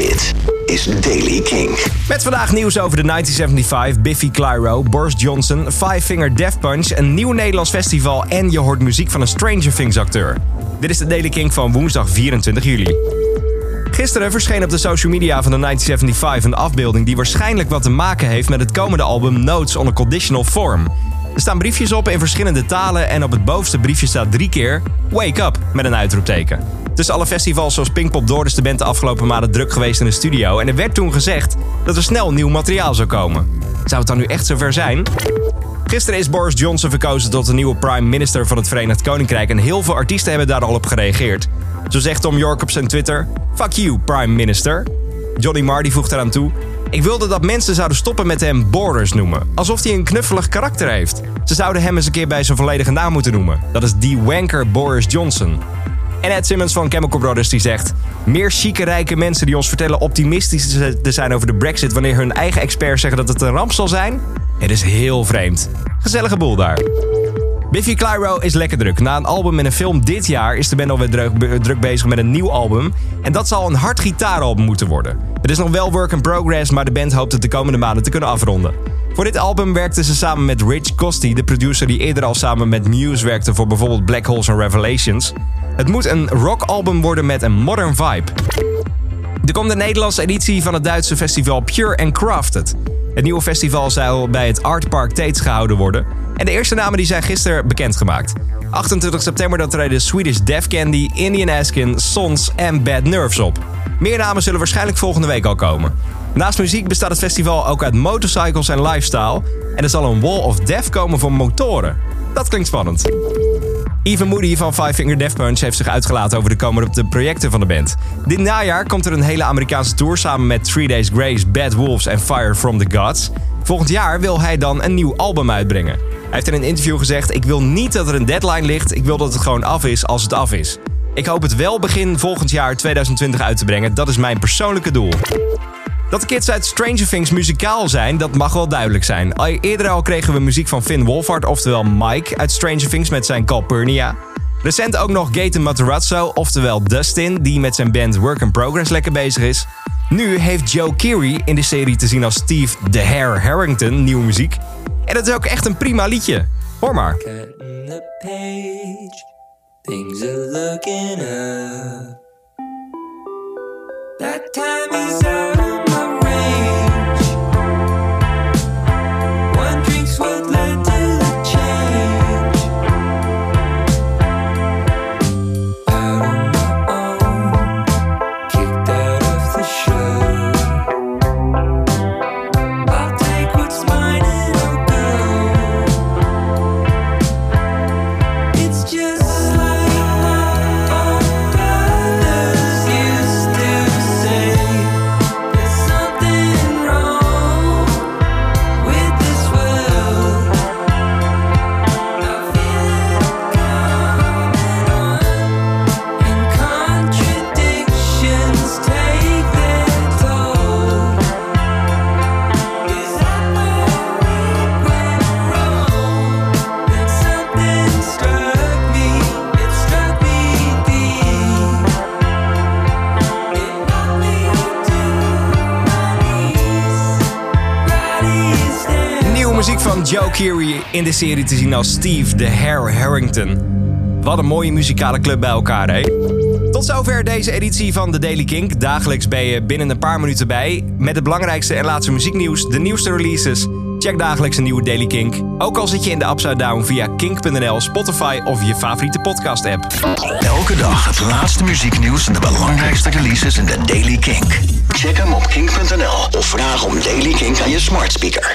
Dit is Daily King. Met vandaag nieuws over de 1975, Biffy Clyro, Boris Johnson, Five Finger Death Punch, een nieuw Nederlands festival en je hoort muziek van een Stranger Things acteur. Dit is de Daily King van woensdag 24 juli. Gisteren verscheen op de social media van de 1975 een afbeelding die waarschijnlijk wat te maken heeft met het komende album Notes on a Conditional Form. Er staan briefjes op in verschillende talen en op het bovenste briefje staat drie keer Wake Up met een uitroepteken. Tussen alle festivals zoals Pinkpop Door is de band de afgelopen maanden druk geweest in de studio en er werd toen gezegd dat er snel nieuw materiaal zou komen. Zou het dan nu echt zover zijn? Gisteren is Boris Johnson verkozen tot de nieuwe prime minister van het Verenigd Koninkrijk en heel veel artiesten hebben daar al op gereageerd. Zo zegt Tom York op zijn Twitter: Fuck you, prime minister. Johnny Marr voegt eraan toe: Ik wilde dat mensen zouden stoppen met hem Boris noemen, alsof hij een knuffelig karakter heeft. Ze zouden hem eens een keer bij zijn volledige naam moeten noemen. Dat is die wanker Boris Johnson. En Ed Simmons van Chemical Brothers die zegt... Meer chique rijke mensen die ons vertellen optimistisch te zijn over de brexit... wanneer hun eigen experts zeggen dat het een ramp zal zijn? Het is heel vreemd. Gezellige boel daar. Biffy Clyro is lekker druk. Na een album en een film dit jaar is de band alweer druk, druk bezig met een nieuw album. En dat zal een hard gitaaralbum moeten worden. Het is nog wel work in progress, maar de band hoopt het de komende maanden te kunnen afronden. Voor dit album werkte ze samen met Rich Costi, de producer die eerder al samen met Muse werkte voor bijvoorbeeld Black Holes en Revelations. Het moet een rockalbum worden met een modern vibe. Er komt de Nederlandse editie van het Duitse festival Pure and Crafted. Het nieuwe festival zal bij het Art Park Tates gehouden worden. En de eerste namen die zijn gisteren bekendgemaakt. 28 september dat treden Swedish Def Candy, Indian Askin, Sons en Bad Nerves op. Meer namen zullen waarschijnlijk volgende week al komen. Naast muziek bestaat het festival ook uit motorcycles en lifestyle. En er zal een Wall of Death komen voor motoren. Dat klinkt spannend. Even Moody van Five Finger Death Punch heeft zich uitgelaten over de komende projecten van de band. Dit najaar komt er een hele Amerikaanse tour samen met Three Days Grace, Bad Wolves en Fire from the Gods. Volgend jaar wil hij dan een nieuw album uitbrengen. Hij heeft in een interview gezegd: Ik wil niet dat er een deadline ligt, ik wil dat het gewoon af is als het af is. Ik hoop het wel begin volgend jaar 2020 uit te brengen, dat is mijn persoonlijke doel. Dat de kids uit Stranger Things muzikaal zijn, dat mag wel duidelijk zijn. Eerder al kregen we muziek van Finn Wolfhard, oftewel Mike uit Stranger Things met zijn Calpurnia. Recent ook nog Gaten Matarazzo, oftewel Dustin, die met zijn band Work in Progress lekker bezig is. Nu heeft Joe Keery in de serie te zien als Steve The Hair Harrington nieuwe muziek. En dat is ook echt een prima liedje. Hoor maar. Things are looking up. That time is. Muziek van Joe Keery in de serie te zien als Steve the Hair Harrington. Wat een mooie muzikale club bij elkaar, hè? Tot zover deze editie van The Daily Kink. Dagelijks ben je binnen een paar minuten bij met het belangrijkste en laatste muzieknieuws, de nieuwste releases. Check dagelijks een nieuwe Daily Kink. Ook al zit je in de Upside Down via kink.nl, Spotify of je favoriete podcast-app. Elke dag het laatste muzieknieuws en de belangrijkste releases in de Daily Kink. Check hem op kink.nl of vraag om Daily Kink aan je smart speaker.